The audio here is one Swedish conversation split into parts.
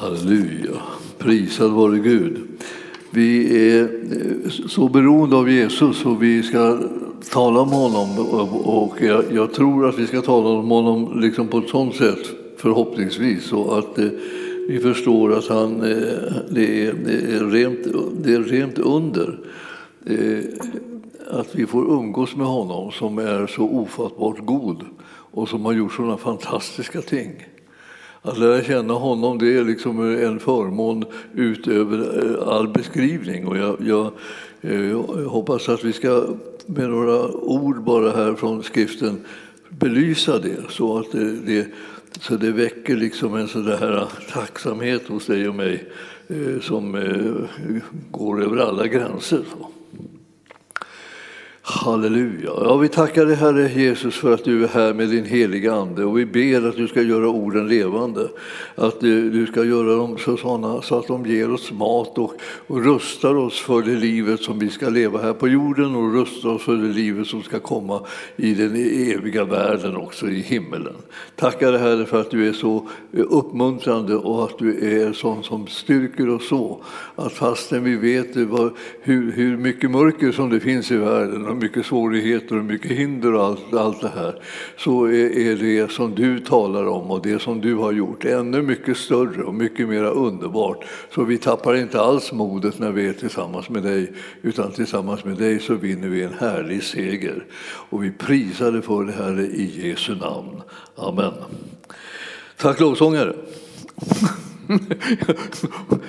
Halleluja. Prisad vare Gud. Vi är eh, så beroende av Jesus och vi ska tala om honom. Och jag, jag tror att vi ska tala om honom liksom på ett sådant sätt, förhoppningsvis, så att eh, vi förstår att han, eh, det, är, det, är rent, det är rent under eh, att vi får umgås med honom som är så ofattbart god och som har gjort sådana fantastiska ting. Att lära känna honom det är liksom en förmån utöver eh, all beskrivning. Och jag, jag, eh, jag hoppas att vi ska med några ord bara här från skriften belysa det så att det, det så det väcker liksom en sån där tacksamhet hos dig och mig eh, som går över alla gränser. Halleluja. Ja, vi tackar dig Herre Jesus för att du är här med din heliga Ande och vi ber att du ska göra orden levande. Att du ska göra dem så, såna, så att de ger oss mat och, och rustar oss för det livet som vi ska leva här på jorden och rustar oss för det livet som ska komma i den eviga världen också i himmelen. Tackar dig Herre för att du är så uppmuntrande och att du är sån som styrker oss så att fastän vi vet hur, hur mycket mörker som det finns i världen mycket svårigheter och mycket hinder och allt, allt det här så är, är det som du talar om och det som du har gjort ännu mycket större och mycket mer underbart. Så vi tappar inte alls modet när vi är tillsammans med dig utan tillsammans med dig så vinner vi en härlig seger. Och vi prisar dig för det Herre i Jesu namn. Amen. Tack lovsångare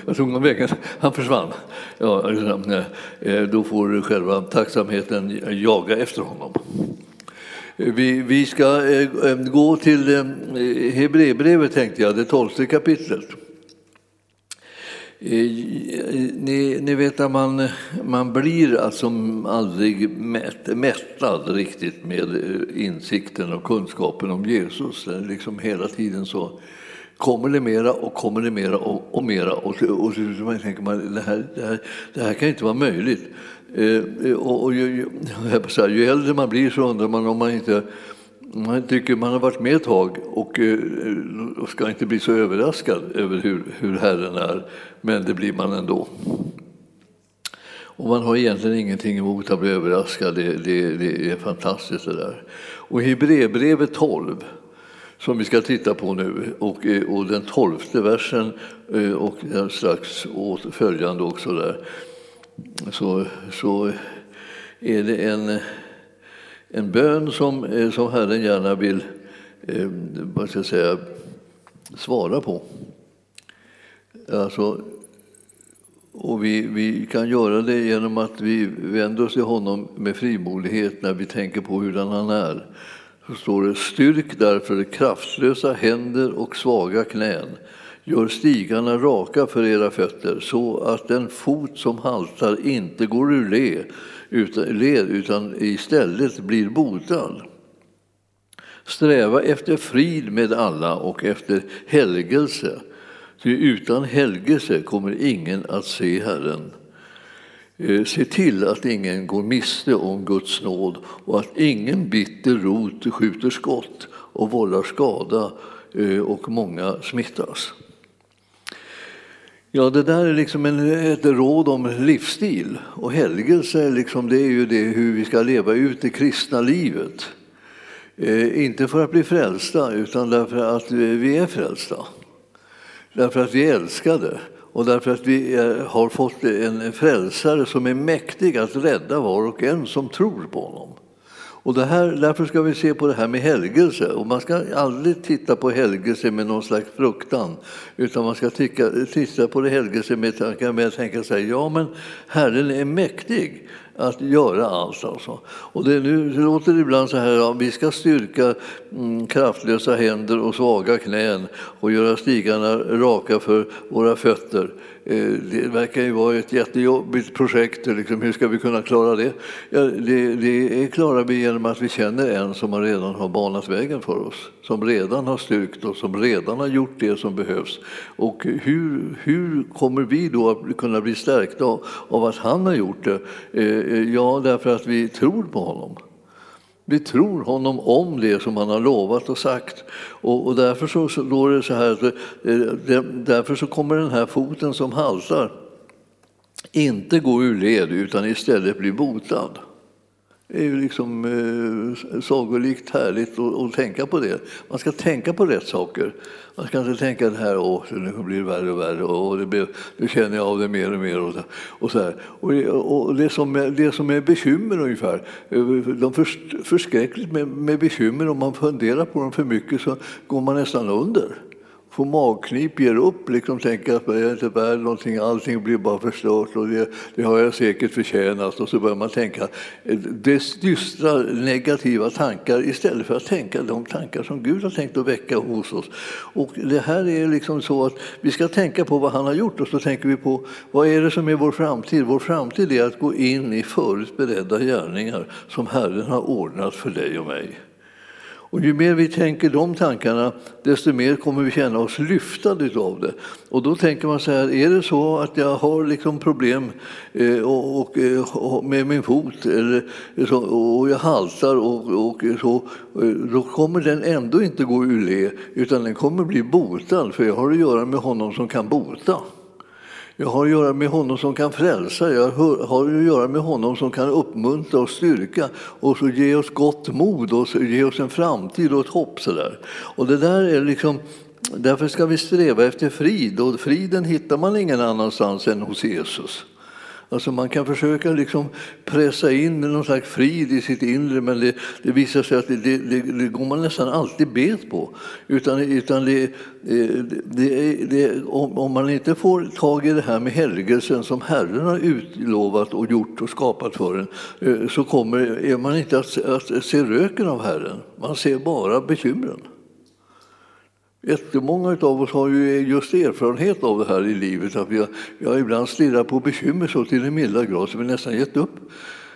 jag tog honom vägen, han försvann. Ja, eh, eh, då får själva tacksamheten jaga efter honom. Eh, vi, vi ska gå till Hebreerbrevet, tänkte jag, det tolfte kapitlet. Ni, ni, vet att man, man blir alltså aldrig mätt, mättad riktigt med insikten och kunskapen om Jesus. Liksom hela tiden så kommer det mera och kommer det mera och, och mera. Och, och, och så tänker man det här, det, här, det här kan inte vara möjligt. Eh, eh, och, och ju, ju, ju äldre man blir så undrar man om man inte man tycker man har varit med ett tag och, eh, och ska inte bli så överraskad över hur, hur Herren är, men det blir man ändå. Och man har egentligen ingenting emot att bli överraskad, det, det, det är fantastiskt det där. Och i Hebreerbrevet 12 som vi ska titta på nu. Och, eh, och den tolfte versen eh, och och strax följande också där så, så är det en, en bön som, eh, som Herren gärna vill vad ska jag säga, svara på. Alltså, och vi, vi kan göra det genom att vi vänder oss till honom med frimodighet när vi tänker på hur han är så står det styrk därför kraftlösa händer och svaga knän. Gör stigarna raka för era fötter så att den fot som haltar inte går ur led utan istället blir botad. Sträva efter frid med alla och efter helgelse. Ty utan helgelse kommer ingen att se Herren. Eh, se till att ingen går miste om Guds nåd och att ingen bitter rot skjuter skott och vållar skada eh, och många smittas. Ja, det där är liksom en, ett råd om livsstil och helgelse. Liksom, det är ju det hur vi ska leva ut det kristna livet. Eh, inte för att bli frälsta, utan därför att vi är frälsta. Därför att vi är älskade och därför att vi har fått en frälsare som är mäktig att rädda var och en som tror på honom. Och det här, därför ska vi se på det här med helgelse. Och man ska aldrig titta på helgelse med någon slags fruktan, utan man ska titta, titta på det helgelse med, med att tänka sig, ja men Herren är mäktig att göra allt. Alltså. Och det, nu låter det ibland så här, ja, vi ska styrka mm, kraftlösa händer och svaga knän och göra stigarna raka för våra fötter. Eh, det verkar ju vara ett jättejobbigt projekt. Liksom, hur ska vi kunna klara det? Ja, det, det klarar vi genom att vi känner en som redan har banat vägen för oss. Som redan har styrkt oss, som redan har gjort det som behövs. Och hur, hur kommer vi då att kunna bli stärkta av, att han har gjort det? Eh, eh, ja, därför att vi tror på honom. Vi tror honom om det som han har lovat och sagt. Och, och därför så, så det så här, eh, det, därför så kommer den här foten som haltar inte gå ur led utan istället bli botad. Det är ju liksom eh, sagolikt härligt att, tänka på det. Man ska tänka på rätt saker. Man ska inte tänka det här, åh, nu blir det värre och värre och det blir, nu känner jag av det mer och mer. Och, och så här. Och, och det, som är, det som är bekymmer ungefär, eh, de förskräckligt med, med bekymmer, om man funderar på dem för mycket så går man nästan under får magknip, ger upp, liksom tänker att jag är inte värd någonting, allting blir bara förstört och det, det, har jag säkert förtjänat. Och så börjar man tänka eh, dystra negativa tankar istället för att tänka de tankar som Gud har tänkt att väcka hos oss. Och det här är liksom så att vi ska tänka på vad han har gjort och så tänker vi på vad är det som är vår framtid? Vår framtid är att gå in i förutberedda gärningar som Herren har ordnat för dig och mig. Och ju mer vi tänker de tankarna, desto mer kommer vi känna oss lyftade av det. Och då tänker man så här, är det så att jag har liksom problem eh, och, och, och, med min fot eller så, och jag haltar och, och så, eh, då kommer den ändå inte gå ur le, utan den kommer bli botad, för jag har att göra med honom som kan bota. Jag har att göra med honom som kan frälsa, jag har att göra med honom som kan uppmuntra och styrka och så ge oss gott mod och ge oss en framtid och ett hopp. Så där. Och det där är liksom, därför ska vi sträva efter frid och friden hittar man ingen annanstans än hos Jesus. Alltså man kan försöka liksom pressa in någon slags frid i sitt inre men det, det visar sig att det, det, det, går man nästan alltid bet på. Utan, utan om, om, man inte får tag i det här med helgelsen som Herren har utlovat och gjort och skapat för en eh, så kommer är man inte att, att se röken av Herren. Man ser bara bekymren. Jättemånga av oss har ju just erfarenhet av det här i livet. Att vi har, vi har ibland stirrat på bekymmer så till den milda grad så vi nästan gett upp.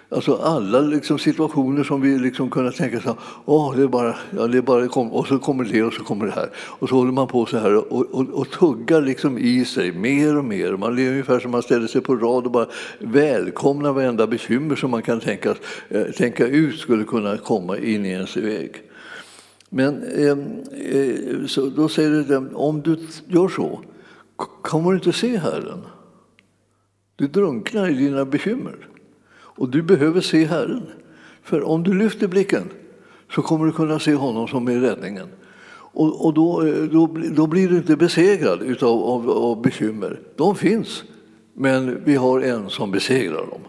Alltså alla liksom situationer som vi liksom kunnat tänka så åh, det är bara, ja, det är bara kom, och så kommer det och så kommer det här. Och så håller man på så här och, och, och tuggar liksom i sig mer och mer. Man lever ungefär som man ställer sig på rad och bara välkomnar varenda bekymmer som man kan tänka, eh, tänka ut skulle kunna komma in i ens väg. Men ehm, eh, så då säger du, om du gör så, kommer du inte se Herren. Du drunknar i dina bekymmer. Och du behöver se Herren. För om du lyfter blicken så kommer du kunna se honom som är räddningen. Och, och då, eh, då, då, blir du inte besegrad utav, av, av bekymmer. De finns, men vi har en som besegrar dem.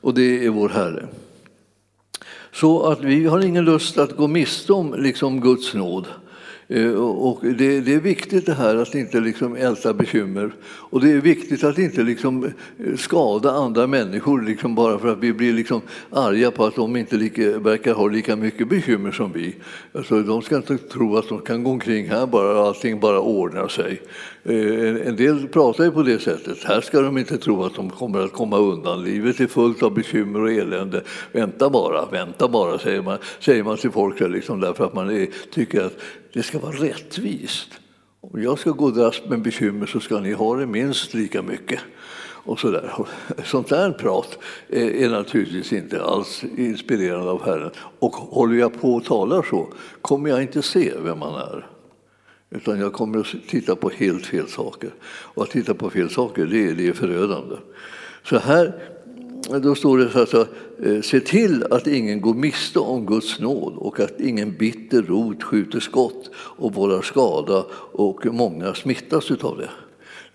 Och det är vår Herre. Så att vi har ingen lust att gå miste om liksom Guds nåd. Eh, och det, det, är viktigt det här att inte liksom älta bekymmer. Och det är viktigt att inte liksom skada andra människor liksom bara för att vi blir liksom arga på att de inte lika, verkar ha lika mycket bekymmer som vi. Alltså, de ska inte tro att de kan gå omkring här bara och allting bara ordnar sig. Eh, en del pratar ju på det sättet. Här ska de inte tro att de kommer att komma undan. Livet är fullt av bekymmer och elände. Vänta bara, vänta bara, säger man, säger man till folk liksom därför att man är, tycker att det ska vara rättvist. Om jag ska gå och dras med bekymmer så ska ni ha det minst lika mycket. Och så där. Sånt där prat är naturligtvis inte alls inspirerande av Herren. Och håller jag på och talar så kommer jag inte se vem man är. Utan jag kommer att titta på helt fel saker. Och att titta på fel saker, det är, det är förödande. Så här då står det så här, eh, se till att ingen går miste om Guds nåd och att ingen bitter rot skjuter skott och vållar skada och många smittas av det.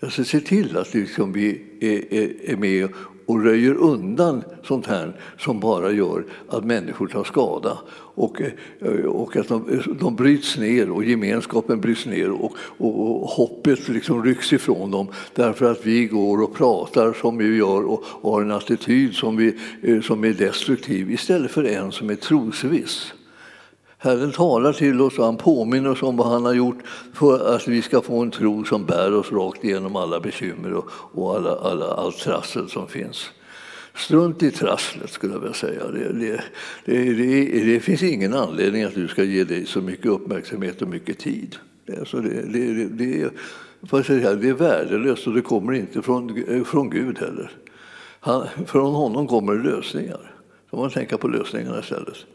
Alltså, se till att liksom vi är, är, är med och röjer undan sånt här som bara gör att människor tar skada och, eh, och att de, de bryts ner och gemenskapen bryts ner och, och, och hoppet liksom rycks ifrån dem därför att vi går och pratar som vi gör och, och har en attityd som, vi, eh, som är destruktiv istället för en som är trosviss. Herren talar till oss och han påminner oss om vad han har gjort för att vi ska få en tro som bär oss rakt igenom alla bekymmer och, och alla, alla, allt trassel som finns. Strunt i trasslet skulle jag vilja säga. Det, det, det, det, finns ingen anledning att du ska ge dig så mycket uppmärksamhet och mycket tid. Alltså det, det, det, säga, det är värdelöst och det kommer inte från, från Gud heller. Han, från honom kommer lösningar. Då får man tänka på lösningarna istället.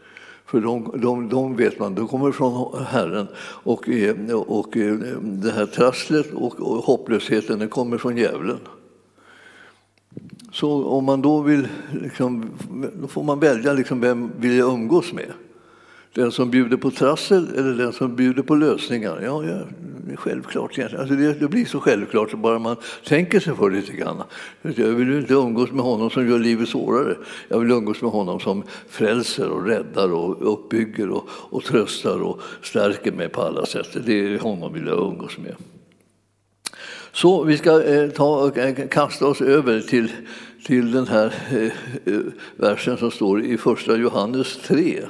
För de, de, de vet man, de kommer från Herren och, eh, och eh, det här trasslet och, och hopplösheten det kommer från djävulen. Så om man då vill, liksom, då får man välja liksom, vem vill jag umgås med. Den som bjuder på trassel eller den som bjuder på lösningar? Ja, ja självklart. Alltså det, det, blir så självklart bara man tänker sig för lite grann. Jag vill inte umgås med honom som gör livet svårare. Jag vill umgås med honom som frälser och räddar och uppbygger och, och tröstar och stärker mig på alla sätt. Det är honom vill jag umgås med. Så vi ska eh, ta och eh, kasta oss över till, till den här eh, eh versen som står i första Johannes 3.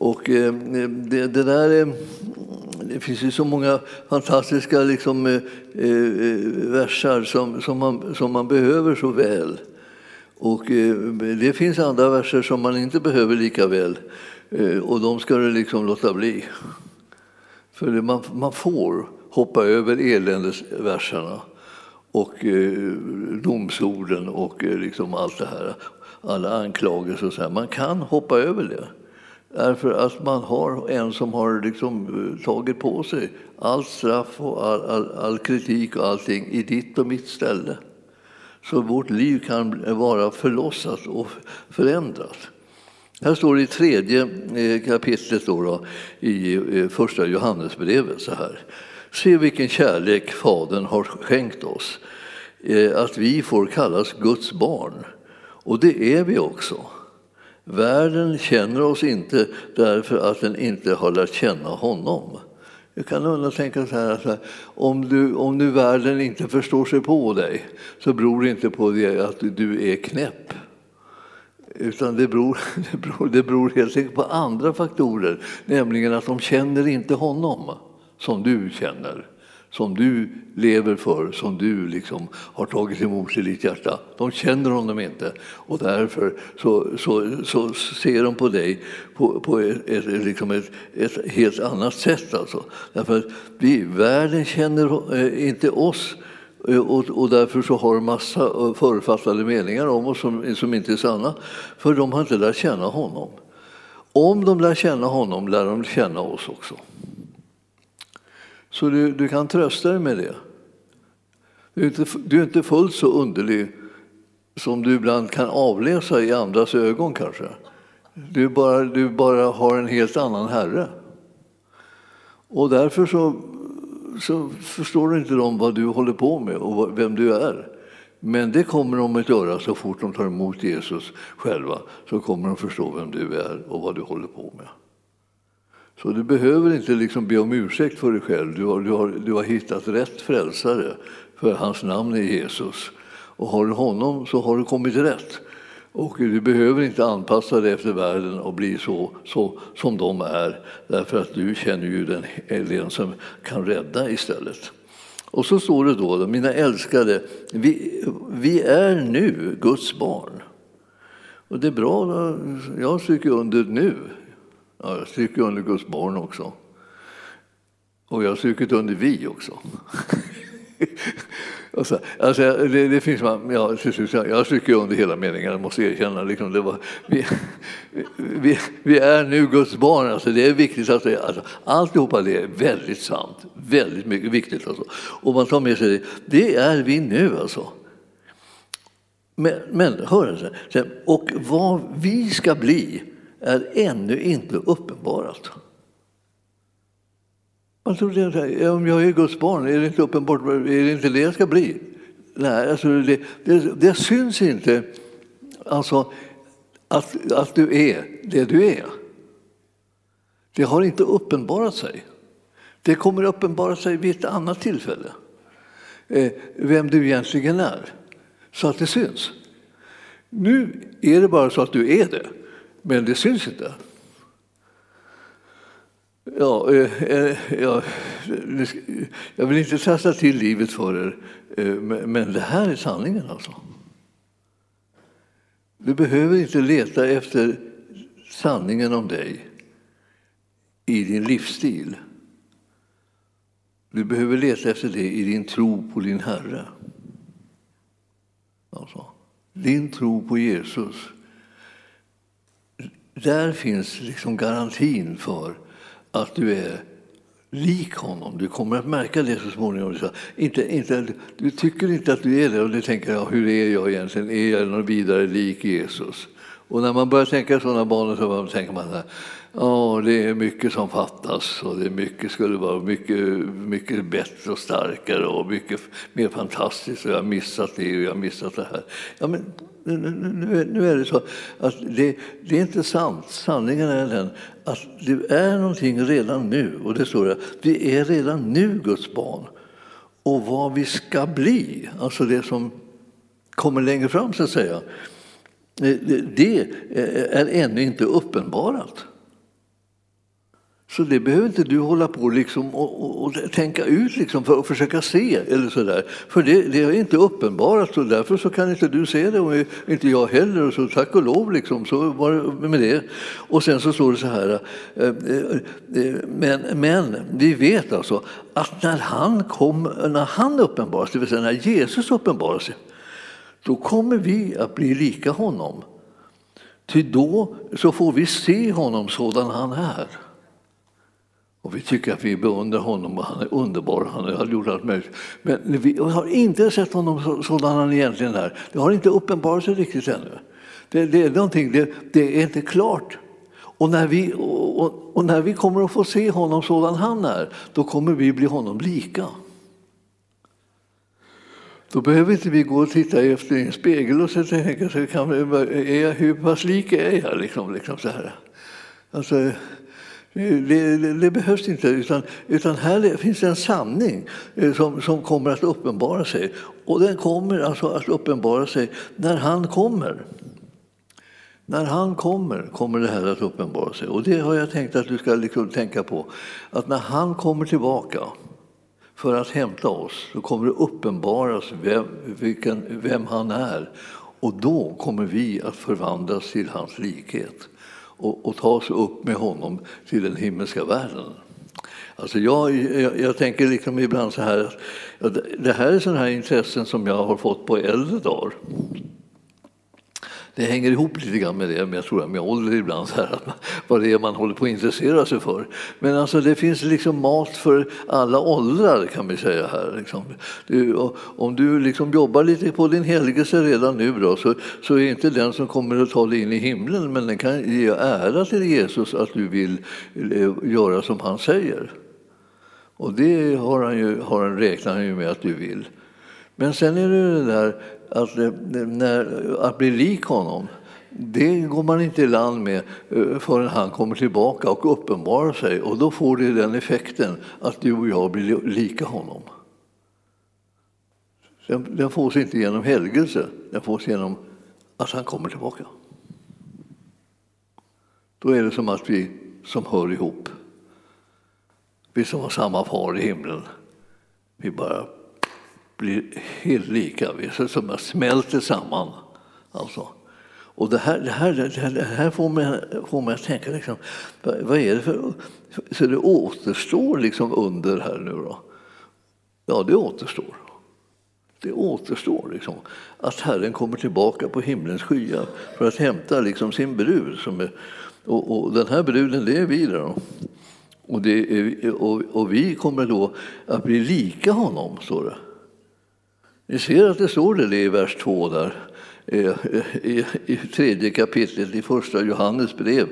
Och eh, det, det där det finns ju så många fantastiska liksom, eh, eh, versar som, som, man, som man behöver så väl. Och eh, det finns andra verser som man inte behöver lika väl. Eh, och de ska du liksom låta bli. För det, man, man får hoppa över eländesverserna och eh, domsorden och eh, liksom allt det här. Alla anklagelser och så här. Man kan hoppa över det. Därför att man har en som har liksom eh, tagit på sig allt straff och all, all, all, kritik och allting i ditt och mitt ställe. Så vårt liv kan vara förlossat och förändrat. Här står det i tredje eh, kapitlet då, då, i eh, första Johannesbrevet så här. Se vilken kärlek Fadern har skänkt oss, att vi får kallas Guds barn. Och det är vi också. Världen känner oss inte därför att den inte har lärt känna honom. Jag kan undra tänka så här, att om, du, om nu världen inte förstår sig på dig så beror det inte på det att du är knäpp. Utan det beror, det, beror, det beror helt enkelt på andra faktorer, nämligen att de känner inte honom som du känner som du lever för, som du liksom har tagit emot i ditt hjärta. De känner honom inte och därför så, så, så ser de på dig på, på ett, ett, liksom ett, ett helt annat sätt. Alltså. Därför att vi, världen känner eh, inte oss eh, och, och därför så har de massa eh, författade meningar om oss som, som inte är sanna, för de har inte lärt känna honom. Om de lär känna honom lär de känna oss också. Så du, du kan trösta dig med det. Du är, inte, du är inte fullt så underlig som du ibland kan avläsa i andras ögon kanske. Du bara, du bara har en helt annan herre. Och därför så, så förstår inte de vad du håller på med och vem du är. Men det kommer de att göra så fort de tar emot Jesus själva. Så kommer de förstå vem du är och vad du håller på med. Så du behöver inte liksom be om ursäkt för dig själv. Du har, du, har, du har hittat rätt frälsare, för hans namn är Jesus. Och har du honom så har du kommit rätt. Och du behöver inte anpassa dig efter världen och bli så, så som de är, därför att du känner ju den, den som kan rädda istället. Och så står det då, mina älskade, vi, vi är nu Guds barn. Och det är bra, jag stryker under nu, Ja, jag stryker under Guds barn också. Och jag har strukit under vi också. så, alltså, alltså, det, det, finns man, ja, jag stryker under hela meningen, jag måste erkänna. Liksom, det var, vi, vi, vi, är nu Guds barn, alltså, det är viktigt. Att alltså, alltihopa det är väldigt sant, väldigt mycket viktigt. Alltså. Och man tar med sig det, det är vi nu alltså. Men, men hör, och vad vi ska bli är ännu inte uppenbarat. Man tror det, om jag är Guds barn, är det inte uppenbart? Är det inte det jag ska bli? Nej, alltså det, det, det syns inte alltså, att, att du är det du är. Det har inte uppenbarat sig. Det kommer uppenbara sig vid ett annat tillfälle, eh, vem du egentligen är, så att det syns. Nu är det bara så att du är det. Men det syns inte. Ja, eh, eh ja, jag vill inte trassla till livet för er, eh, men det här är sanningen alltså. Du behöver inte leta efter sanningen om dig i din livsstil. Du behöver leta efter det i din tro på din Herre. Alltså, din tro på Jesus där finns liksom garantin för att du är lik honom. Du kommer att märka det så småningom. Inte, inte, du tycker inte att du är det och du tänker ja, hur är jag egentligen? Är jag någon vidare lik Jesus? Och när man börjar tänka sådana banor så tänker man så här, ja, det är mycket som fattas och det är mycket skulle vara mycket, mycket bättre och starkare och mycket mer fantastiskt och jag har missat det och jag har missat det här. Ja, men nu, nu är det så att det, det, är inte sant. Sanningen är den att det är någonting redan nu. Och det står det, vi är redan nu Guds barn. Och vad vi ska bli, alltså det som kommer längre fram så att säga, det är ännu inte uppenbarat. Så det behöver inte du hålla på liksom och, och, och tänka ut liksom för att försöka se. eller så där. För det, det, är inte uppenbarat och därför så kan inte du se det och inte jag heller. Och så tack och lov, liksom, så var det med det. Och sen så står det så här, eh, eh, men, men vi vet alltså att när han, kom, när han uppenbaras, det vill säga när Jesus uppenbarar sig, då kommer vi att bli lika honom. Ty då så får vi se honom sådan han är. Och vi tycker att vi beundrar honom och han är underbar, han har gjort allt möjligt. Men vi har inte sett honom sådan han egentligen är. Det har inte uppenbarat sig riktigt ännu. Det, det är någonting, det, det, är inte klart. Och när, vi, och, och, när vi kommer att få se honom sådan han är, då kommer vi bli honom lika. Då behöver inte vi gå och titta efter en spegel och tänka, så kan, är jag, hur pass lik är jag? Liksom, liksom så här. Alltså, det, det, det, behövs inte, utan, utan här finns en sanning eh, som, som kommer att uppenbara sig. Och den kommer alltså att uppenbara sig när han kommer. När han kommer, kommer det här att uppenbara sig. Och det har jag tänkt att du ska liksom tänka på. Att när han kommer tillbaka för att hämta oss så kommer det uppenbaras vem, vilken, vem han är. Och då kommer vi att förvandlas till hans likhet och, och ta sig upp med honom till den himmelska världen. Alltså jag, jag, jag tänker liksom ibland så här att det här är sådana här intressen som jag har fått på äldre dagar. Det hänger ihop lite grann med det, men jag tror med ålder ibland, så här, vad det är man håller på att intressera sig för. Men alltså, det finns liksom mat för alla åldrar kan vi säga här. Liksom. Du, om du liksom jobbar lite på din helgelse redan nu då, så, så är inte den som kommer att ta dig in i himlen, men den kan ge ära till Jesus att du vill eh, göra som han säger. Och det har han ju, har han, räknar han ju med att du vill. Men sen är det det där att, eh, när, att bli lik honom, det går man inte i land med eh, förrän han kommer tillbaka och uppenbarar sig. Och då får det den effekten att du och jag blir lika honom. Den, den fås inte genom helgelse, den fås genom att han kommer tillbaka. Då är det som att vi som hör ihop, vi som har samma far i himlen, vi bara blir helt lika, så som smälter samman. Alltså. Och det här, det här, det här får, mig, får mig att tänka, liksom, vad är det för... Så det återstår liksom under här nu då? Ja, det återstår. Det återstår liksom, att Herren kommer tillbaka på himlens skyar för att hämta liksom sin brud. Som är, och, och den här bruden, det är vi. Då. Och, det är, och, och vi kommer då att bli lika honom, står det. Ni ser att det står det i vers 2 där, eh, i, i tredje kapitlet i första Johannes brev.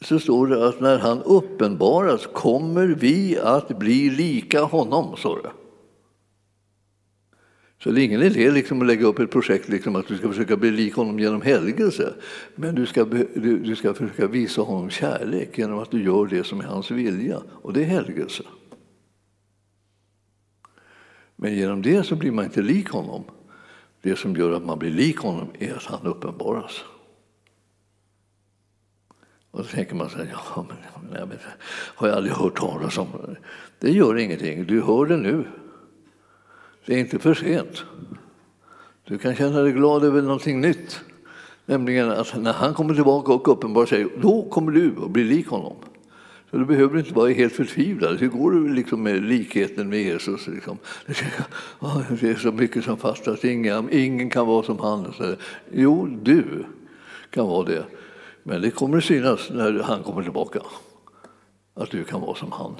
Så står det att när han uppenbaras kommer vi att bli lika honom, står det. Så det är ingen idé liksom att lägga upp ett projekt liksom att du ska försöka bli lik honom genom helgelse. Men du ska, du, du ska försöka visa honom kärlek genom att du gör det som är hans vilja. Och det är helgelse. Men genom det så blir man inte lik honom. Det som gör att man blir lik honom är att han uppenbaras. Och då tänker man så här, ja, men, nej, men, har jag aldrig hört talas om. Det gör ingenting, du hör det nu. Det är inte för sent. Du kan känna dig glad över någonting nytt. Nämligen att när han kommer tillbaka och uppenbarar sig, då kommer du att bli lik honom. Så du behöver inte vara helt förtvivlad. Hur går det liksom med likheten med Jesus? Liksom? Det är ah, så mycket som fattas, ingen, ingen kan vara som han. Jo, du kan vara det. Men det kommer att synas när han kommer tillbaka att du kan vara som han.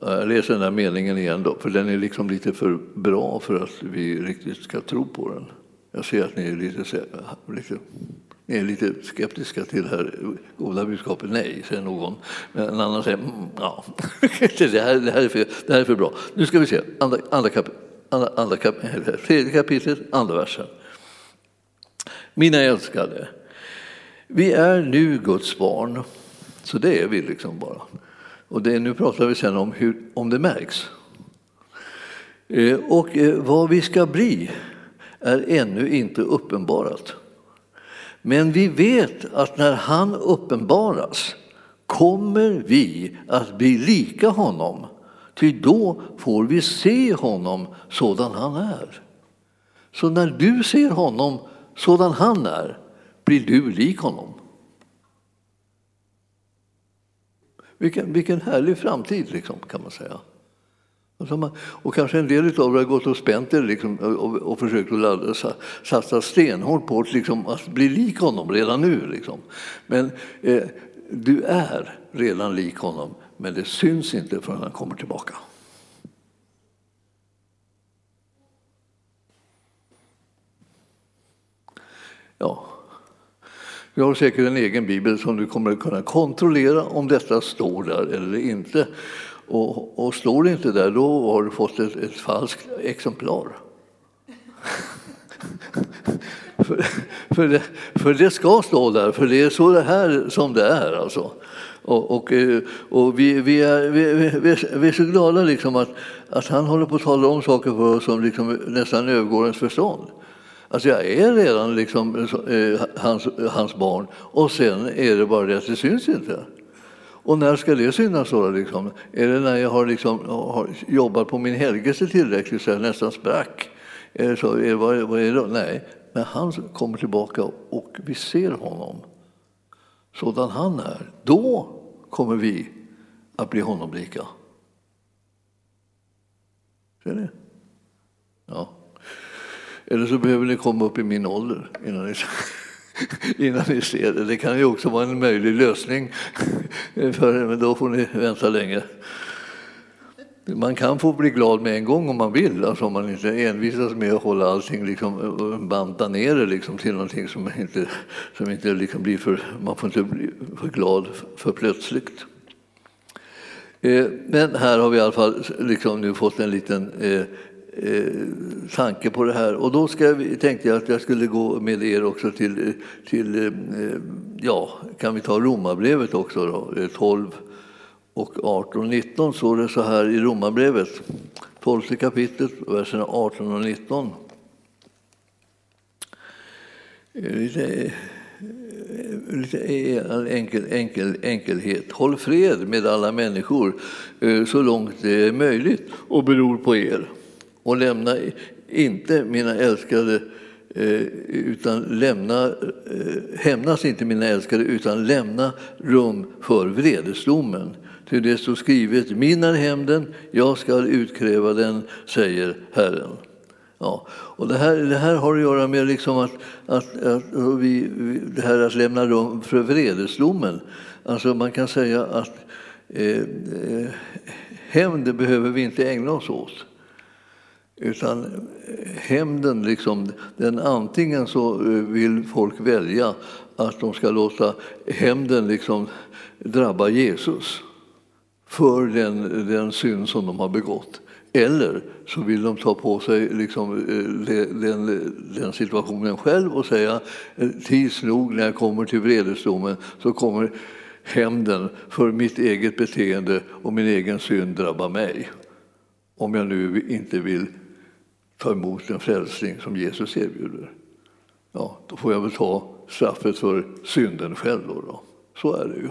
Jag läser den där meningen igen, då, för den är liksom lite för bra för att vi riktigt ska tro på den. Jag ser att ni är lite, lite, är lite skeptiska till det här goda budskapet. Nej, säger någon. Men en annan säger mm, ja, det, här, det, här är för, det här är för bra. Nu ska vi se, andra, andra, kap, andra, andra kap, tredje kapitlet, andra versen. Mina älskade, vi är nu Guds barn, så det är vi liksom bara. Och det, nu pratar vi sen om, hur, om det märks. Eh, och eh, vad vi ska bli är ännu inte uppenbarat. Men vi vet att när han uppenbaras kommer vi att bli lika honom, ty då får vi se honom sådan han är. Så när du ser honom sådan han är blir du lik honom. Vilken, vilken härlig framtid, liksom, kan man säga. Och kanske en del av er har gått och spänt er liksom, och, och försökt att ladda, satsa stenhårt på att, liksom, att bli lik honom redan nu. Liksom. Men eh, du är redan lik honom, men det syns inte förrän han kommer tillbaka. Ja. du har säkert en egen bibel som du kommer att kunna kontrollera om detta står där eller inte. Och, och står det inte där, då har du fått ett, ett falskt exemplar. för, för, det, för det ska stå där, för det är så det här som det är. Alltså. Och, och, eh, och vi, vi, är, vi, vi, vi, är så glada liksom att, att han håller på att tala om saker för oss som liksom nästan övergår ens förstånd. Alltså jag är redan liksom, eh, hans, hans barn och sen är det bara det att det syns inte. Och när ska det synas då? Liksom? Är det när jag har, liksom, har jobbat på min helgelse tillräckligt så jag nästan sprack? Är det så? Är, vad, vad är det då? Nej, men han kommer tillbaka och vi ser honom sådan han är. Då kommer vi att bli honom lika. Ser ni? Ja. Eller så behöver ni komma upp i min ålder innan ni, innan ni ser det. Det kan ju också vara en möjlig lösning, för, men då får ni vänta länge. Man kan få bli glad med en gång om man vill, alltså om man inte envisas med att hålla allting, liksom, eh, banta ner det liksom, till någonting som inte, som inte liksom blir för... Man får inte bli för glad för plötsligt. Eh, men här har vi i alla fall liksom nu fått en liten eh, eh, tanke på det här. Och då ska jag, tänkte jag att jag skulle gå med er också till, till eh, ja, kan vi ta Romarbrevet också då, eh, 12 och 18 och 19 står det så här i Romarbrevet, 12 kapitlet, verserna 18 och 19. Eh, lite, eh, lite enkel, enkel, enkelhet. Håll fred med alla människor så långt det är möjligt och beror på er och lämna inte mina älskade eh, utan lämna, eh, hämnas inte mina älskade utan lämna rum för vredesdomen. Till det står skrivet, min är hämnden, jag ska utkräva den, säger Herren. Ja, och det, här, det här har att göra med liksom att, att, att vi, det här att lämna rum för vredesdomen. Alltså man kan säga att eh, eh hämnd behöver vi inte ägna oss åt. Utan hämnden, liksom, den antingen så eh, vill folk välja att de ska låta hämnden liksom drabba Jesus för den, den synd som de har begått. Eller så vill de ta på sig liksom, eh, den, den, situationen själv och säga eh, tids nog när jag kommer till vredesdomen så kommer hämnden för mitt eget beteende och min egen synd drabba mig. Om jag nu inte vill ta emot den frälsning som Jesus erbjuder. Ja, då får jag väl ta straffet för synden själv. Då, då. Så är det ju.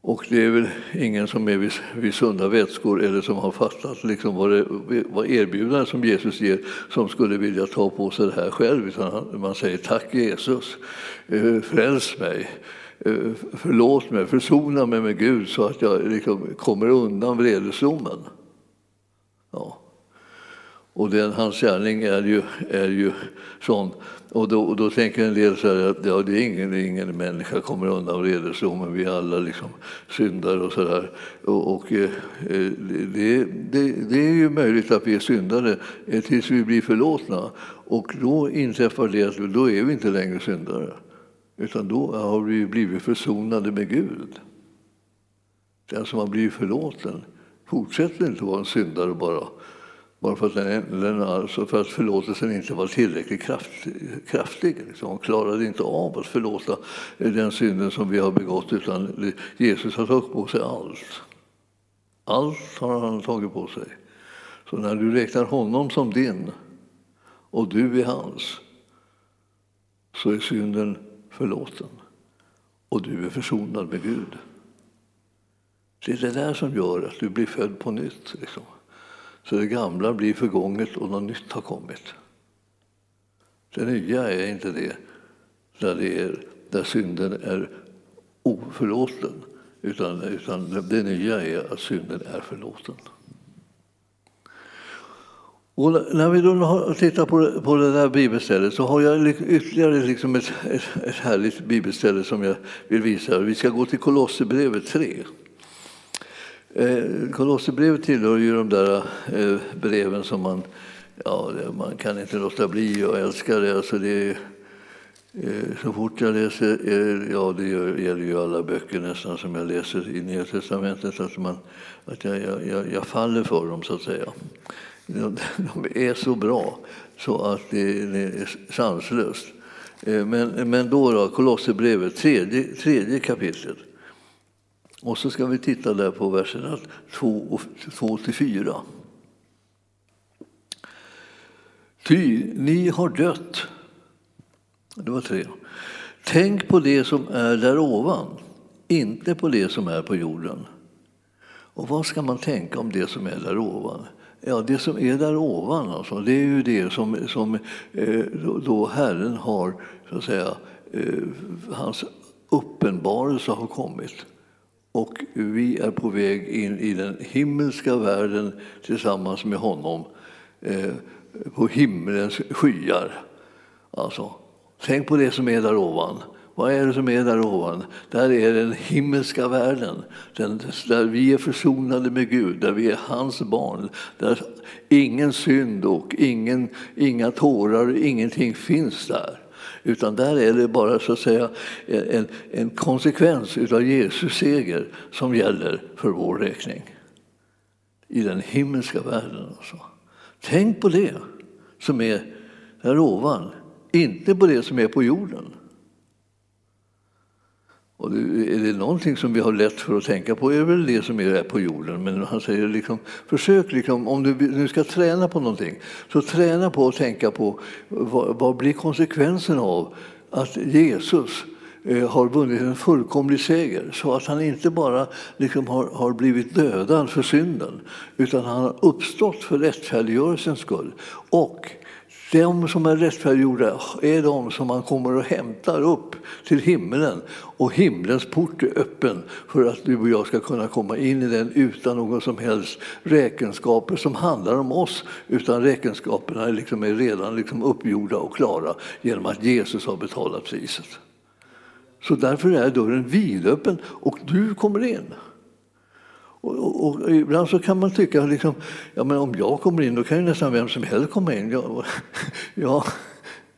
Och det är väl ingen som är vid, vid sunda vätskor eller som har fattat liksom vad, det, vad erbjudandet som Jesus ger som skulle vilja ta på sig det här själv. Utan man säger tack Jesus, eh, fräls mig, eh, förlåt mig, försona mig med Gud så att jag liksom kommer undan vredesdomen. Ja. Och den, hans gärning är ju, är ju sån. Och då, och då tänker en del så här att ja, det är ingen, ingen människa kommer undan vredesdomen, vi är alla liksom syndare och sådär. Och, och eh, eh, det, det, det, är ju möjligt att vi är syndare eh, tills vi blir förlåtna. Och då inträffar det att då är vi inte längre syndare. Utan då har vi blivit försonade med Gud. Den som har blivit förlåten fortsätter inte vara en syndare bara bara för att, den, alltså för att förlåtelsen inte var tillräckligt kraftig. kraftig liksom. Hon klarade inte av att förlåta den synden som vi har begått utan Jesus har tagit på sig allt. Allt har han tagit på sig. Så när du räknar honom som din och du är hans så är synden förlåten och du är försonad med Gud. Det är det där som gör att du blir född på nytt. Liksom. Så det gamla blir förgånget och något nytt har kommit. Det nya är inte det där, det är, där synden är oförlåten utan, utan det nya är att synden är förlåten. Och när vi då tittar på, på det där bibelstället så har jag ytterligare liksom ett, ett, ett härligt bibelställe som jag vill visa. Vi ska gå till Kolosserbrevet 3. Eh, Kolosserbrevet tillhör ju de där eh, breven som man, ja, man kan inte låta bli att älska det. Alltså det eh, så fort jag läser, ja det gäller ju alla böcker nästan som jag läser i Nya Testamentet, att, man, att jag, jag, jag faller för dem så att säga. De, de är så bra så att det, det är sanslöst. Men, men då, då Kolosserbrevet, tredje, tredje kapitlet. Och så ska vi titta där på verserna 2 4. Ty ni har dött. Det var tre. Tänk på det som är där ovan, inte på det som är på jorden. Och vad ska man tänka om det som är där ovan? Ja, det som är där ovan, alltså, det är ju det som, som eh, då Herren har, så att säga, eh, hans uppenbarelse har kommit. Och vi är på väg in i den himmelska världen tillsammans med honom eh, på himlens skyar. Alltså, tänk på det som är där ovan. Vad är det som är där ovan? Där är den himmelska världen, den, där vi är försonade med Gud, där vi är hans barn. Där ingen synd och ingen, inga tårar, ingenting finns där. Utan där är det bara så att säga en, en konsekvens av Jesus seger som gäller för vår räkning. I den himmelska världen. Alltså. Tänk på det som är här ovan, inte på det som är på jorden. Och är det någonting som vi har lätt för att tänka på är det väl det som är på jorden. Men han säger liksom, försök, liksom, om du nu ska träna på någonting, så träna på att tänka på vad, vad blir konsekvensen av att Jesus eh, har vunnit en fullkomlig seger så att han inte bara liksom har, har blivit dödad för synden utan han har uppstått för rättfärdiggörelsens skull. Och de som är rättfärdiggjorda är de som man kommer och hämtar upp till himlen och himlens port är öppen för att du och jag ska kunna komma in i den utan någon som helst räkenskaper som handlar om oss utan räkenskaperna är, liksom är redan liksom uppgjorda och klara genom att Jesus har betalat priset. Så därför är dörren vidöppen och du kommer in. Och, och, och, ibland så kan man tycka liksom, ja men om jag kommer in då kan ju nästan vem som helst komma in. Ja, ja,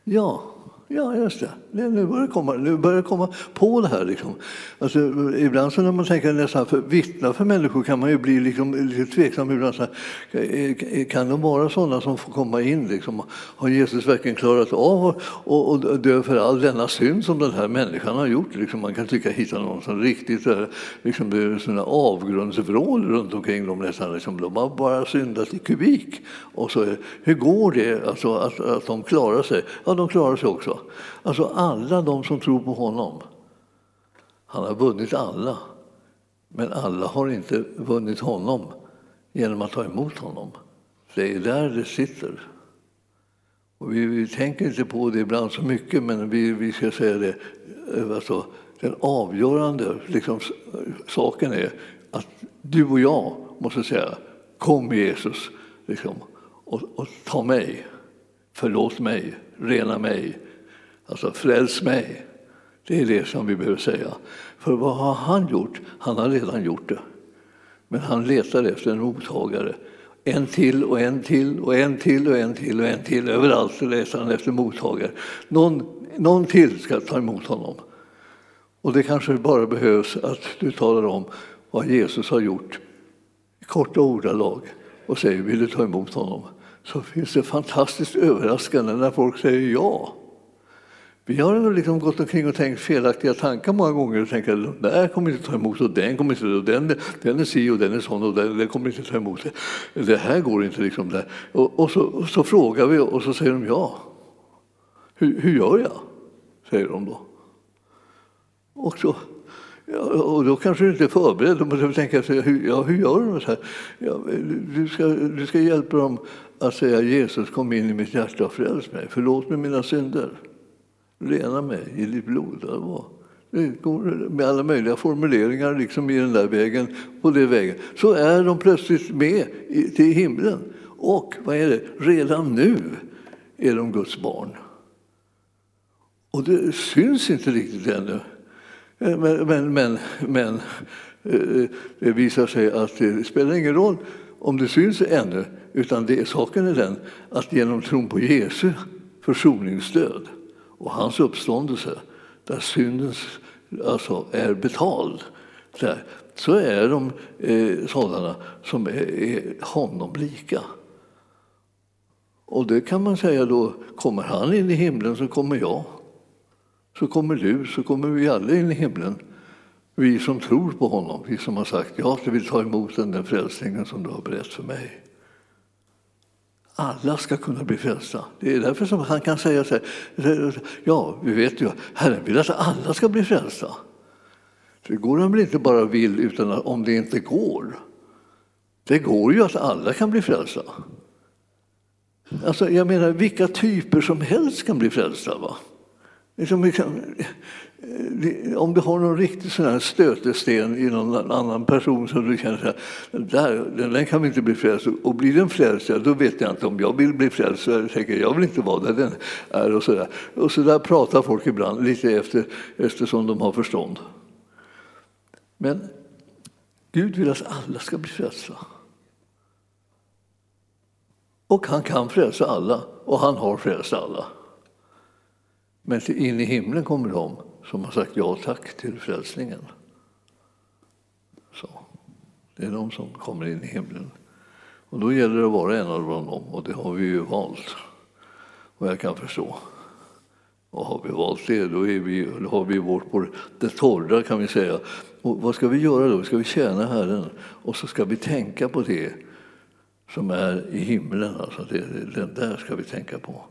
ja Ja, just det. Nu börjar det komma, nu börjar det komma på det här. Liksom. Alltså, ibland så när man tänker nästan för vittna för människor kan man ju bli liksom, lite tveksam. Ibland så här, kan de vara sådana som får komma in? Liksom? Har Jesus verkligen klarat av att dö för all denna synd som den här människan har gjort? Liksom, man kan tycka hitta någon som riktigt eh, liksom, det är såna avgrundsvrål runt omkring dem. Nästan, liksom, de har bara syndat i kubik. Och så, eh, hur går det alltså, att, att de klarar sig? Ja, de klarar sig också. Alltså alla de som tror på honom. Han har vunnit alla. Men alla har inte vunnit honom genom att ta emot honom. Det är där det sitter. Och vi, vi tänker inte på det ibland så mycket, men vi, vi ska säga det. Eh, alltså, den avgörande liksom, saken är att du och jag måste säga kom Jesus. Liksom, och, och ta mig, förlåt mig, rena mig, alltså fräls mig. Det är det som vi behöver säga. För vad har han gjort? Han har redan gjort det. Men han letar efter en mottagare. En till och en till och en till och en till och en till. Överallt letar han efter mottagare. Någon, någon till ska ta emot honom. Och det kanske bara behövs att du talar om vad Jesus har gjort i korta ordalag och säger vill du ta emot honom? Så finns det fantastiskt överraskande när folk säger ja. Vi har liksom gått omkring och tänkt felaktiga tankar många gånger och tänkt att den där kommer inte ta emot och den kommer inte och den, den är si och den är sån och den, den kommer inte ta emot det. Det här går inte liksom. Där. Och, och, så, och så frågar vi och så säger de ja. Hur, hur gör jag? Säger de då. Och, så, ja, och då kanske du inte är förberedd. Då måste du tänka, hur, ja, hur gör du? Så här? Ja, du, ska, du ska hjälpa dem att säga Jesus kom in i mitt hjärta och fräls mig. Förlåt mig mina synder. Rena mig i ditt blod. Det går med alla möjliga formuleringar liksom i den där vägen, på den vägen. Så är de plötsligt med till himlen. Och vad är det? Redan nu är de Guds barn. Och det syns inte riktigt ännu. Eh, men, men, men, men eh, det visar sig att det spelar ingen roll om det syns ännu, utan det, saken är den att genom tron på Jesu försoningsstöd och hans uppståndelse, där synden alltså är betald, där, så är de eh, sådana som är, är honom lika. Och det kan man säga då, kommer han in i himlen så kommer jag. Så kommer du, så kommer vi alla in i himlen. Vi som tror på honom, vi som har sagt ja, vi vill ta emot den, den frälsningen som du har berättat för mig. Alla ska kunna bli frälsta. Det är därför som han kan säga så här, ja, vi vet ju, Herren vill att alla ska bli frälsta. Det går han väl inte bara vill utan om det inte går. Det går ju att alla kan bli frälsta. Alltså, jag menar, vilka typer som helst kan bli frälsta. Va? Liksom, om du har någon riktig sån här stötesten i någon annan person som du känner att där, den kan vi inte bli frälst Och blir den frälst, då vet jag inte om jag vill bli frälst. Så jag tänker jag vill inte vara där den är. Och så där, och så där pratar folk ibland, lite efter, eftersom de har förstånd. Men Gud vill att alla ska bli frälsta. Och han kan frälsa alla, och han har frälst alla. Men in i himlen kommer de som har sagt ja tack till frälsningen. Så. Det är de som kommer in i himlen. Och då gäller det att vara en av dem, och det har vi ju valt. Och jag kan förstå. Och har vi valt det, då, är vi, då har vi vårt på det torra kan vi säga. Och vad ska vi göra då? Ska vi tjäna Herren och så ska vi tänka på det som är i himlen. Alltså det, det där ska vi tänka på.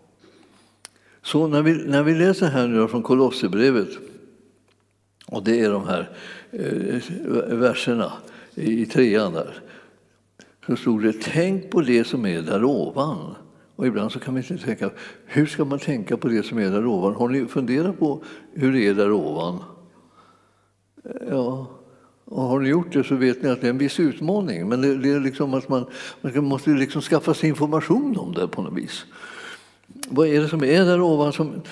Så när vi, när vi läser här nu från Kolosserbrevet, och det är de här eh, verserna i trean där, så stod det tänk på det som är där ovan. Och ibland så kan man inte tänka, hur ska man tänka på det som är där ovan? Har ni funderat på hur det är där ovan? Eh, ja, och har ni gjort det så vet ni att det är en viss utmaning. Men det, det är liksom att man, man måste liksom skaffa sig information om det på något vis vad är det som är där ovan? Som,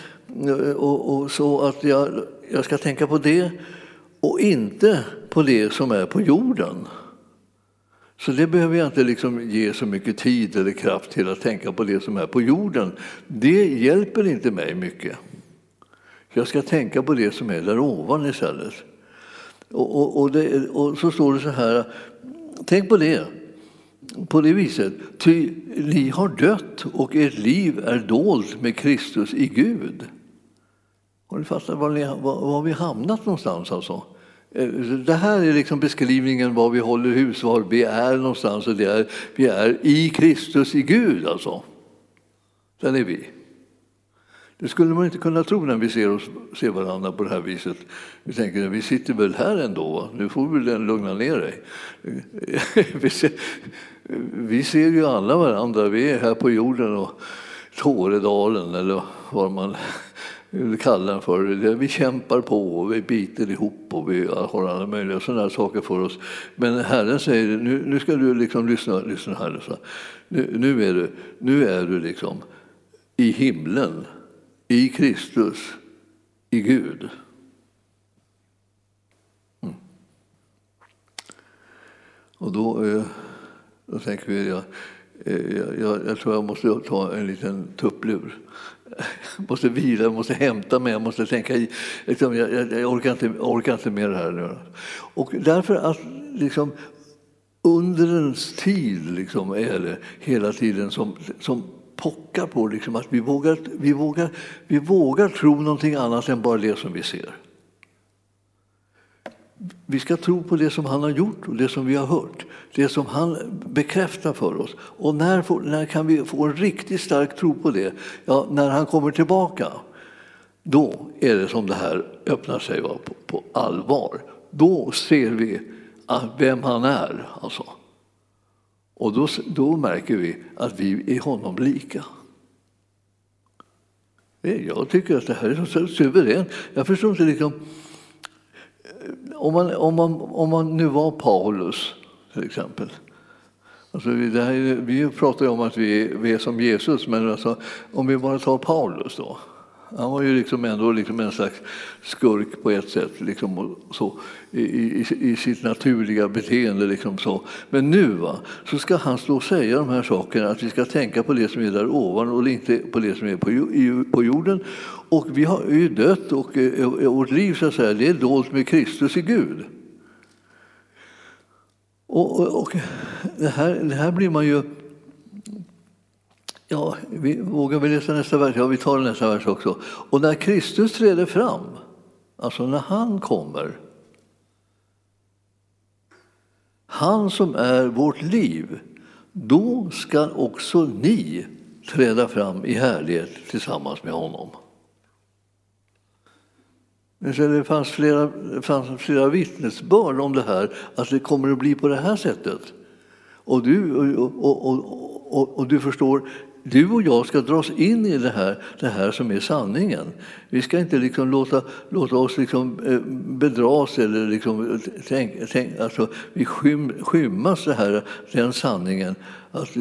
eh, och, och, så att jag, jag ska tänka på det och inte på det som är på jorden. Så det behöver jag inte liksom ge så mycket tid eller kraft till att tänka på det som är på jorden. Det hjälper inte mig mycket. Jag ska tänka på det som är där ovan istället. Och, och, och, det, och så står det så här, tänk på det på det viset. Ty ni har dött och ert liv är dolt med Kristus i Gud. Har ni fattat var, ni, var, var vi hamnat någonstans? Alltså? Eh, det här är liksom beskrivningen var vi håller hus, var vi är någonstans. Och det är, vi är i Kristus, i Gud alltså. Där är vi. Det skulle man inte kunna tro när vi ser, oss, ser varandra på det här viset. Vi tänker vi sitter väl här ändå, va? nu får du väl lugna ner dig. vi, ser, vi ser ju alla varandra, vi är här på jorden och Tåredalen eller vad man, kallar den för. Det vi kämpar på och vi biter ihop och vi har alla möjliga sådana saker för oss. Men Herren säger nu, nu ska du liksom lyssna, lyssna här. Nu, nu, är du, nu är du liksom i himlen, i Kristus, i Gud. Mm. Och då, eh, då tänker vi, jag, eh, jag, jag tror jag måste ta en liten tupplur. Jag måste vila, jag måste hämta mig, jag måste tänka i. Liksom, jag, jag, jag, orkar inte, orkar inte med det här nu. Och därför att liksom, undrens tid liksom, är det hela tiden som, som pockar på liksom, att vi vågar, vi, vågar, vi vågar tro någonting annat än bara det som vi ser. Vi ska tro på det som han har gjort och det som vi har hört, det som han bekräftar för oss. Och när, får, när kan vi få en riktigt stark tro på det? Ja, när han kommer tillbaka. Då är det som det här öppnar sig på, på allvar. Då ser vi ah, vem han är. Alltså. Och då, då märker vi att vi är honom lika. Eh, jag tycker att det här är så suveränt. Jag förstår inte liksom, eh, om, man, om, man, om man nu var Paulus till exempel. Alltså, det här, vi pratar ju om att vi, vi är som Jesus, men alltså, om vi bara tar Paulus då. Han var ju liksom ändå liksom en slags skurk på ett sätt liksom, så, i, i, i, sitt naturliga beteende. Liksom så. Men nu va, så ska han stå och säga de här sakerna, att vi ska tänka på det som är där ovan och inte på det som är på, i, på jorden. Och vi har ju dött och eh, vårt liv så att säga, det är dolt med Kristus i Gud. Och, och, och det, här, det här blir man ju Ja, vi, vågar vi läsa nästa vers? Ja, vi tar nästa vers också. Och när Kristus träder fram, alltså när han kommer, han som är vårt liv, då ska också ni träda fram i härlighet tillsammans med honom. Det fanns flera, fanns flera vittnesbörd om det här, att det kommer att bli på det här sättet. Och du, och, och, och, och, du förstår, du och jag ska dras in i det här, det här som är sanningen. Vi ska inte liksom låta, låta oss liksom eh, bedras eller liksom tänk, tänk, alltså, vi skym, skymmas det här, den sanningen. Att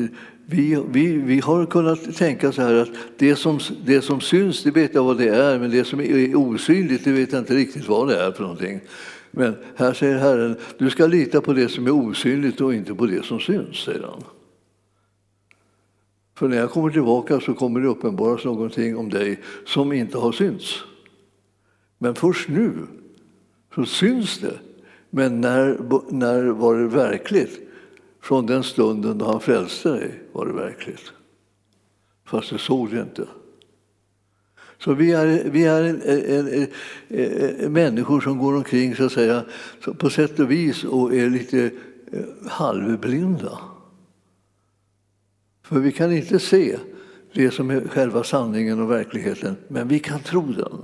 vi, vi, vi har kunnat tänka så här att det som, det som syns, det vet jag vad det är, men det som är osynligt, det vet jag inte riktigt vad det är för någonting. Men här säger Herren, du ska lita på det som är osynligt och inte på det som syns, säger han. För när jag kommer tillbaka så kommer det uppenbaras någonting om dig som inte har synts. Men först nu så syns det. Men när, när var det verkligt? Från den stunden då han frälste dig var det verkligt. Fast du såg det inte. Så vi är, vi är en, en, en, en, människor som går omkring så att säga, på sätt och vis och är lite eh, halvblinda. För vi kan inte se det som är själva sanningen och verkligheten, men vi kan tro den.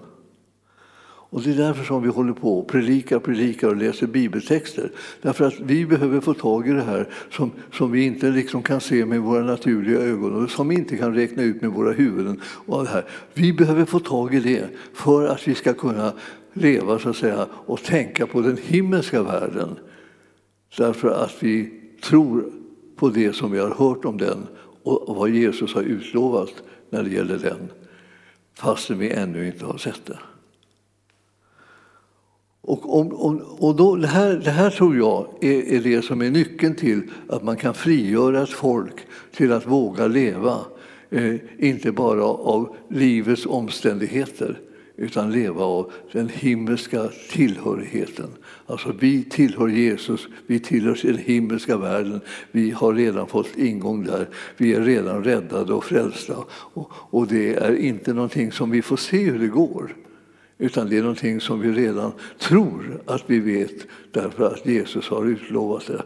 Och Det är därför som vi håller på och predikar, predikar och läser bibeltexter. Därför att vi behöver få tag i det här som, som vi inte liksom kan se med våra naturliga ögon och som vi inte kan räkna ut med våra huvuden. Och det här. Vi behöver få tag i det för att vi ska kunna leva så att säga, och tänka på den himmelska världen. Därför att vi tror på det som vi har hört om den och vad Jesus har utlovat när det gäller den, fastän vi ännu inte har sett det. Och, om, om, och då, det, här, det här tror jag är, är, det som är nyckeln till att man kan frigöra ett folk till att våga leva, eh, inte bara av livets omständigheter utan leva av den himmelska tillhörigheten. Alltså vi tillhör Jesus, vi tillhör den himmelska världen. Vi har redan fått ingång där. Vi är redan räddade och frälsta. Och, och det är inte någonting som vi får se hur det går. Utan det är någonting som vi redan tror att vi vet därför att Jesus har utlovat det.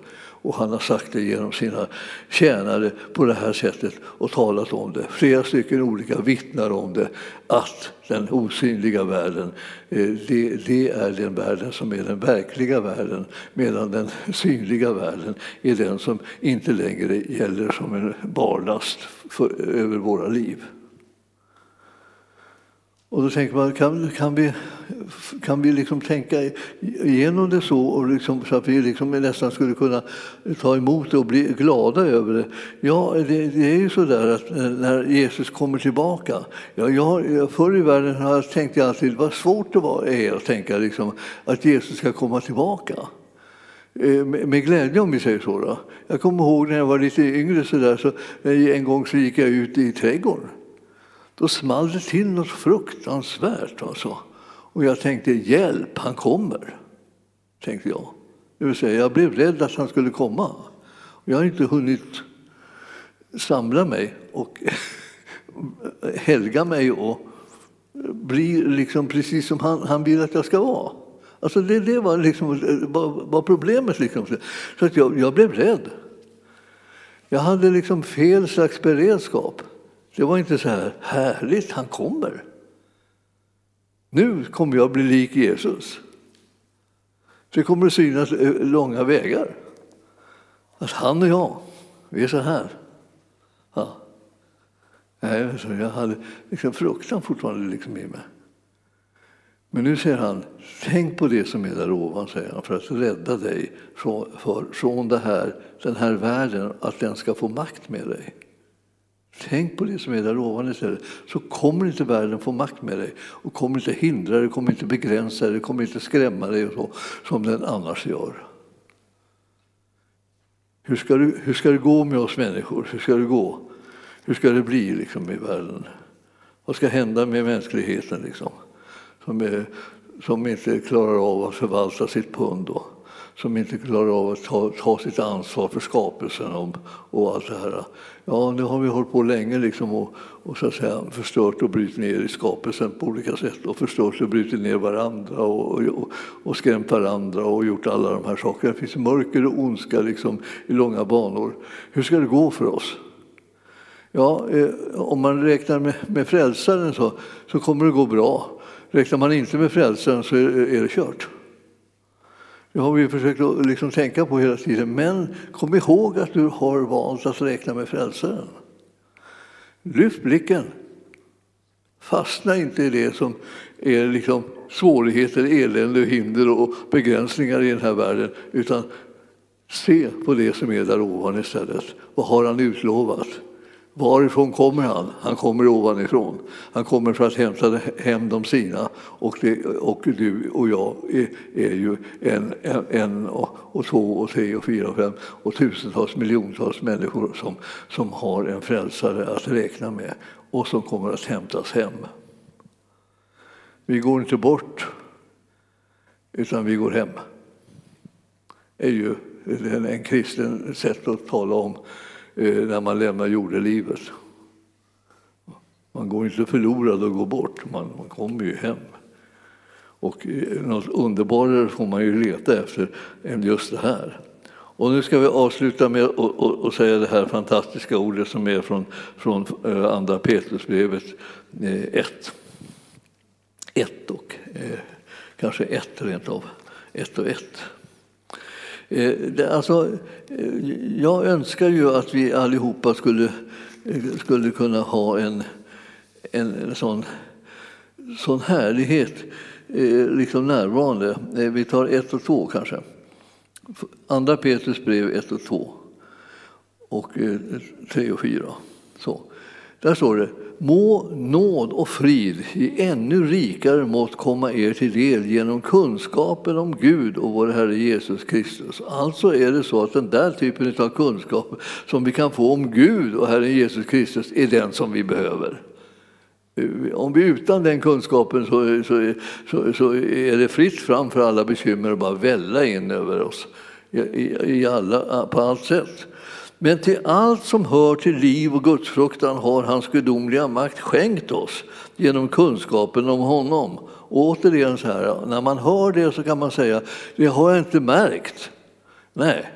Och han har sagt det genom sina tjänare på det här sättet och talat om det. Flera stycken olika vittnar om det, att den osynliga världen, eh, det, det, är den världen som är den verkliga världen, medan den synliga världen är den som inte längre gäller som en barlast för, över våra liv. Och då tänker man, kan, kan vi, kan vi liksom tänka igenom det så, och liksom, så att vi liksom nästan skulle kunna ta emot det och bli glada över det? Ja, det, det är ju så där att när Jesus kommer tillbaka. Ja, jag, förr i världen har jag tänkt alltid vad svårt det var, är att tänka liksom, att Jesus ska komma tillbaka. Eh, med glädje om vi säger så. Då. Jag kommer ihåg när jag var lite yngre så, där, så eh, en gång så gick jag ut i trädgården då small det till något fruktansvärt. Alltså. Och jag tänkte, hjälp, han kommer. Tänkte jag. Det vill säga, jag blev rädd att han skulle komma. Jag har inte hunnit samla mig och helga mig och bli liksom precis som han, han vill att jag ska vara. Alltså det, det var, liksom, var, var problemet. Liksom. Så att jag, jag blev rädd. Jag hade liksom fel slags beredskap. Det var inte så här härligt, han kommer. Nu kommer jag bli lik Jesus. Det kommer att synas eh, långa vägar. Att han och jag, vi är så här. Ja. Jag hade liksom fruktan fortfarande liksom i mig. Men nu säger han, tänk på det som är där ovan, säger han, för att rädda dig från, för, från det här, den här världen, att den ska få makt med dig. Tänk på det som är där ovan istället, så kommer inte världen få makt med dig och kommer inte hindra dig, kommer inte begränsa dig, kommer inte skrämma dig så, som den annars gör. Hur ska, du, hur ska det gå med oss människor? Hur ska det gå? Hur ska det bli liksom, i världen? Vad ska hända med mänskligheten liksom? som, är, som inte klarar av att förvalta sitt pund? Då? Som inte klarar av att ta, ta sitt ansvar för skapelsen och, och allt det här. Ja, nu har vi hållit på länge liksom och, och så att säga, förstört och brutit ner i skapelsen på olika sätt och förstört och brutit ner varandra och, och, och skrämt varandra och gjort alla de här sakerna. Det finns mörker och ondska liksom, i långa banor. Hur ska det gå för oss? Ja, eh, om man räknar med, med frälsaren så, så kommer det gå bra. Räknar man inte med frälsaren så är, är det kört. Det har vi försökt att liksom tänka på hela tiden. Men kom ihåg att du har valt att räkna med frälsaren. Lyft blicken. Fastna inte i det som är liksom svårigheter, elände, hinder och begränsningar i den här världen. Utan se på det som är där ovan istället. Vad har han utlovat? Varifrån kommer han? Han kommer ovanifrån. Han kommer för att hämta hem de sina. Och, det, och du och jag är, är ju en, en, en och, och, två och tre och fyra och fem och tusentals miljontals människor som, som har en frälsare att räkna med och som kommer att hämtas hem. Vi går inte bort, utan vi går hem. Det är ju en kristen sätt att tala om Eh, när man lämnar jordelivet. Man går inte förlorad och går bort, man, man kommer ju hem. Och eh, något underbarare får man ju leta efter än just det här. Och nu ska vi avsluta med att säga det här fantastiska ordet som är från, från eh, Andra Petrusbrevet 1. 1 och kanske 1 rent av. 1 och 1. Eh, alltså, eh, jag önskar ju att vi allihopa skulle, eh, skulle kunna ha en, en sån, sån härlighet liksom närvarande. Vi tar ett och två kanske. Andra Petrus brev 1 och 2 och 3 och 4. Så. Där står det Må nåd och frid i ännu rikare mått komma er till del genom kunskapen om Gud och vår Herre Jesus Kristus. Alltså är det så att den där typen av kunskap som vi kan få om Gud och Herren Jesus Kristus är den som vi behöver. Om vi utan den kunskapen så, så, så, så är det fritt fram för alla bekymmer att bara välla in över oss i, i alla, på allt sätt. Men till allt som hör till liv och gudsfruktan har hans gudomliga makt skänkt oss genom kunskapen om honom. Och återigen så här, när man hör det så kan man säga, det har jag inte märkt. Nej,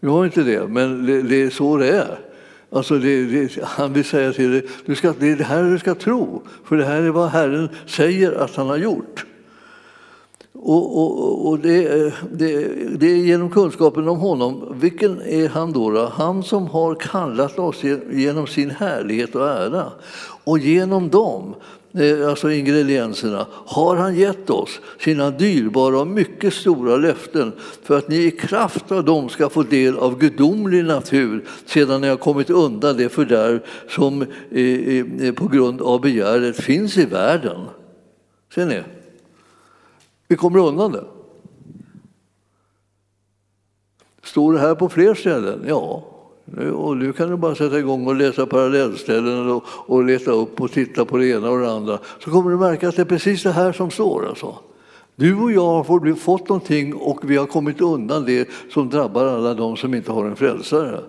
du har inte det, men det, det är så det är. Alltså det, det, han vill säga till dig, du ska, det är det här du ska tro, för det här är vad Herren säger att han har gjort. Och, och, och det, eh, det, det, är genom kunskapen om honom. Vilken är han då, då? Han som har kallat oss genom sin härlighet och ära. Och genom dem eh, alltså ingredienserna, har han gett oss sina dyrbara och mycket stora löften för att ni i kraft av dem ska få del av gudomlig natur sedan ni har kommit undan det fördärv som eh, på grund av begäret finns i världen. Ser ni? Vi kommer undan det. Står det här på fler ställen? Ja, och nu kan du bara sätta igång och läsa parallellställen och, och leta upp och titta på det ena och det andra. Så kommer du märka att det är precis det här som står. Alltså. Du och jag har fått någonting och vi har kommit undan det som drabbar alla de som inte har en frälsare.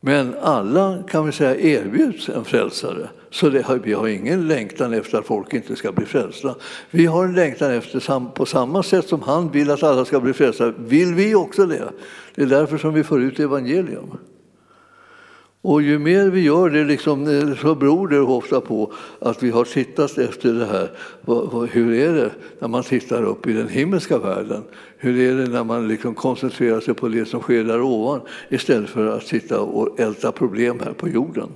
Men alla kan vi säga erbjuds en frälsare. Så det, vi har ingen längtan efter att folk inte ska bli frälsta. Vi har en längtan efter, på samma sätt som han vill att alla ska bli frälsta, vill vi också det. Det är därför som vi får ut evangelium. Och ju mer vi gör det liksom, eh, så beror det ofta på att vi har tittat efter det här. Hur är det när man tittar upp i den himmelska världen? Hur är det när man liksom koncentrerar sig på det som sker där ovan istället för att sitta och älta problem här på jorden?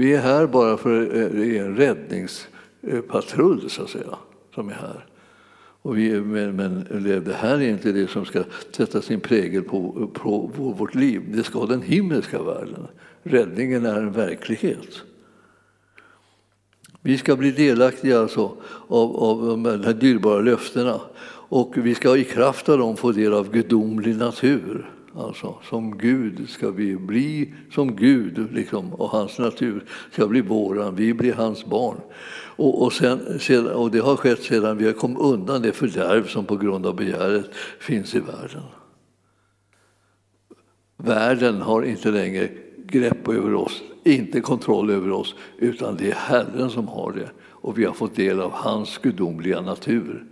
Vi är här bara för eh, att det är en räddningspatrull så att säga, som är här. Och vi, men, men det här är inte det som ska sätta sin prägel på, på, på vårt liv. Det ska den himmelska världen. Räddningen är en verklighet. Vi ska bli delaktiga alltså av, av de här dyrbara löftena och vi ska i kraft av dem få del av gudomlig natur. Alltså, som Gud ska vi bli som Gud, liksom, och hans natur ska bli våran. Vi blir hans barn. Och, och, sen, och det har skett sedan vi har kommit undan det fördärv som på grund av begäret finns i världen. Världen har inte längre grepp över oss, inte kontroll över oss, utan det är Herren som har det. Och vi har fått del av hans gudomliga natur.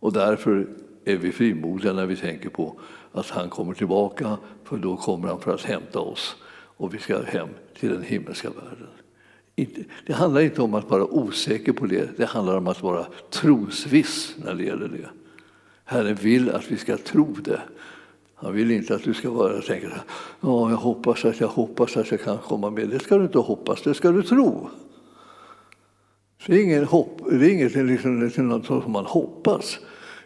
Och därför är vi frimodiga när vi tänker på att han kommer tillbaka, för då kommer han för att hämta oss och vi ska hem till den himmelska världen. Det handlar inte om att vara osäker på det, det handlar om att vara trosviss när det gäller det. Herren vill att vi ska tro det. Han vill inte att du ska vara och tänka ja, jag hoppas att jag hoppas att jag kan komma med. Det ska du inte hoppas, det ska du tro. det är, inget, hopp, det är inget liksom, något som man hoppas,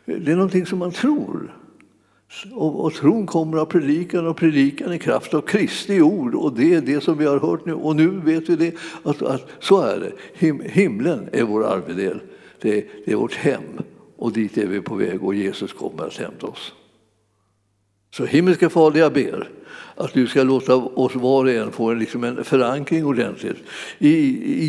det är någonting som man tror. Och, och tron kommer av predikan och predikan i kraft av Kristi ord. Och det är det som vi har hört nu. Och nu vet vi det, att, att så är det. Him, himlen är vår arvedel. Det, det är vårt hem. Och dit är vi på väg och Jesus kommer att hämta oss. Så himmelska Fader, jag ber att du ska låta oss var och en få en, liksom en förankring ordentligt i,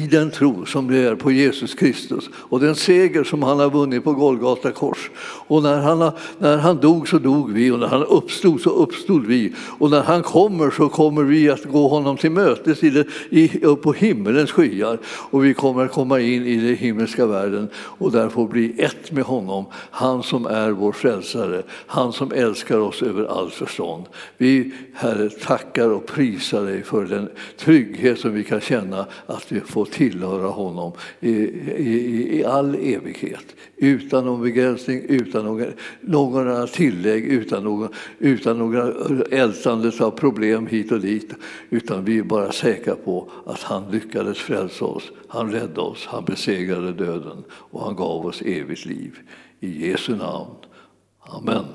i den tro som det är på Jesus Kristus. Och den seger som han har vunnit på Golgata kors. Och när han, när han dog så dog vi. Och när han uppstod så uppstod vi. Och när han kommer så kommer vi att gå honom till mötes i det, i, på himmelens skyar. Och vi kommer att komma in i den himmelska världen. Och där få bli ett med honom, han som är vår frälsare, han som älskar oss över allt förstånd. Vi, Herre, tackar och prisar dig för den trygghet som vi kan känna att vi får tillhöra honom i, i, i all evighet. Utan någon begränsning, utan några, några tillägg, utan, någon, utan några ältandet av problem hit och dit. Utan vi är bara säkra på att han lyckades frälsa oss, han räddade oss, han besegrade döden och han gav oss evigt liv. I Jesu namn. Amen.